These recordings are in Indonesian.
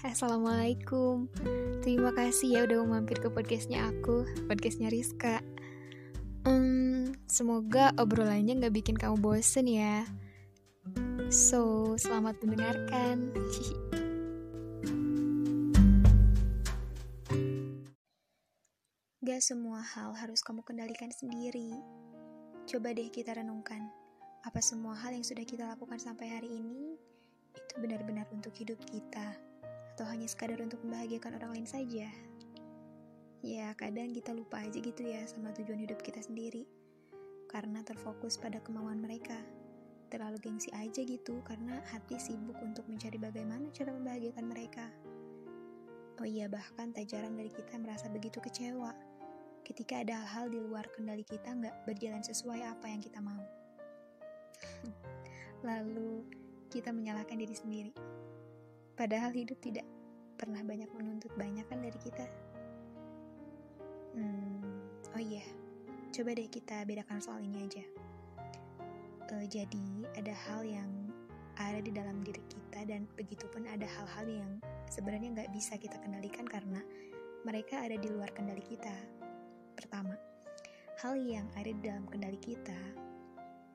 assalamualaikum. Terima kasih ya udah mampir ke podcastnya aku, podcastnya Rizka. Hmm, semoga obrolannya nggak bikin kamu bosen ya. So, selamat mendengarkan. Gak semua hal harus kamu kendalikan sendiri. Coba deh kita renungkan, apa semua hal yang sudah kita lakukan sampai hari ini itu benar-benar untuk hidup kita, atau hanya sekadar untuk membahagiakan orang lain saja? Ya, kadang kita lupa aja gitu ya sama tujuan hidup kita sendiri, karena terfokus pada kemauan mereka. Terlalu gengsi aja gitu, karena hati sibuk untuk mencari bagaimana cara membahagiakan mereka. Oh iya, bahkan tak jarang dari kita merasa begitu kecewa ketika ada hal-hal di luar kendali kita nggak berjalan sesuai apa yang kita mau. Lalu kita menyalahkan diri sendiri. Padahal hidup tidak pernah banyak menuntut banyak kan dari kita. Hmm, oh iya, coba deh kita bedakan soal ini aja. Uh, jadi ada hal yang ada di dalam diri kita dan begitupun ada hal-hal yang sebenarnya nggak bisa kita kendalikan karena mereka ada di luar kendali kita Pertama, hal yang ada di dalam kendali kita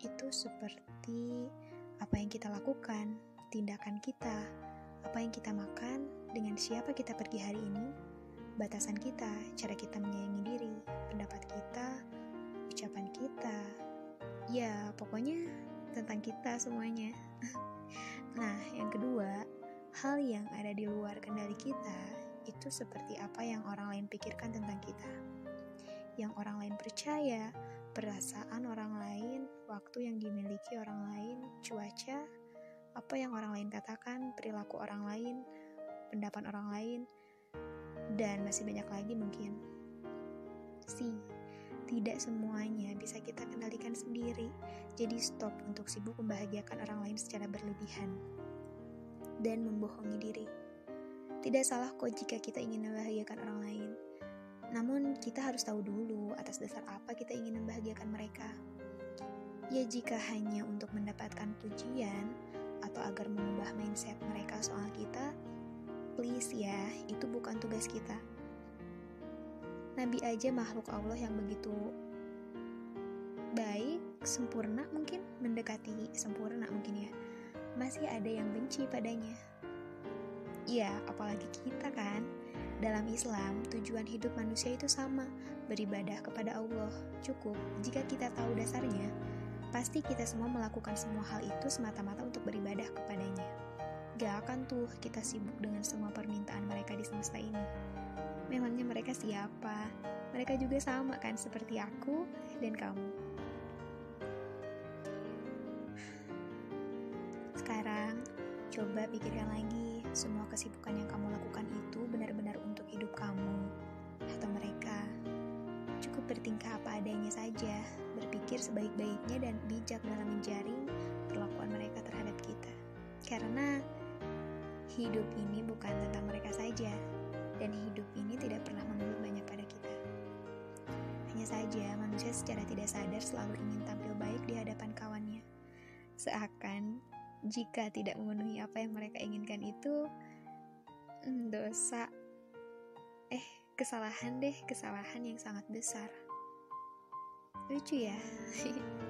itu seperti apa yang kita lakukan, tindakan kita, apa yang kita makan, dengan siapa kita pergi hari ini, batasan kita, cara kita menyayangi diri, pendapat kita, ucapan kita. Ya, pokoknya tentang kita semuanya. nah, yang kedua, hal yang ada di luar kendali kita itu seperti apa yang orang lain pikirkan tentang kita yang orang lain percaya, perasaan waktu yang dimiliki orang lain, cuaca, apa yang orang lain katakan, perilaku orang lain, pendapat orang lain, dan masih banyak lagi mungkin. Si, tidak semuanya bisa kita kendalikan sendiri, jadi stop untuk sibuk membahagiakan orang lain secara berlebihan dan membohongi diri. Tidak salah kok jika kita ingin membahagiakan orang lain namun, kita harus tahu dulu atas dasar apa kita ingin membahagiakan mereka. Ya, jika hanya untuk mendapatkan pujian atau agar mengubah mindset mereka soal kita, please ya, itu bukan tugas kita. Nabi aja makhluk Allah yang begitu baik, sempurna mungkin, mendekati sempurna mungkin ya. Masih ada yang benci padanya. Ya, apalagi kita kan. Dalam Islam, tujuan hidup manusia itu sama, beribadah kepada Allah. Cukup jika kita tahu dasarnya, pasti kita semua melakukan semua hal itu semata-mata untuk beribadah kepadanya. Gak akan tuh kita sibuk dengan semua permintaan mereka di semesta ini. Memangnya mereka siapa? Mereka juga sama kan seperti aku dan kamu. Sekarang, coba pikirkan lagi semua kesibukan yang kamu lakukan itu benar-benar untuk hidup kamu atau mereka. Cukup bertingkah apa adanya saja, berpikir sebaik-baiknya dan bijak dalam menjaring perlakuan mereka terhadap kita. Karena hidup ini bukan tentang mereka saja, dan hidup ini tidak pernah menuntut banyak pada kita. Hanya saja manusia secara tidak sadar selalu ingin tampil baik di hadapan kawannya. Seakan jika tidak memenuhi apa yang mereka inginkan itu hmm, dosa eh kesalahan deh kesalahan yang sangat besar 规矩呀、嘿嘿。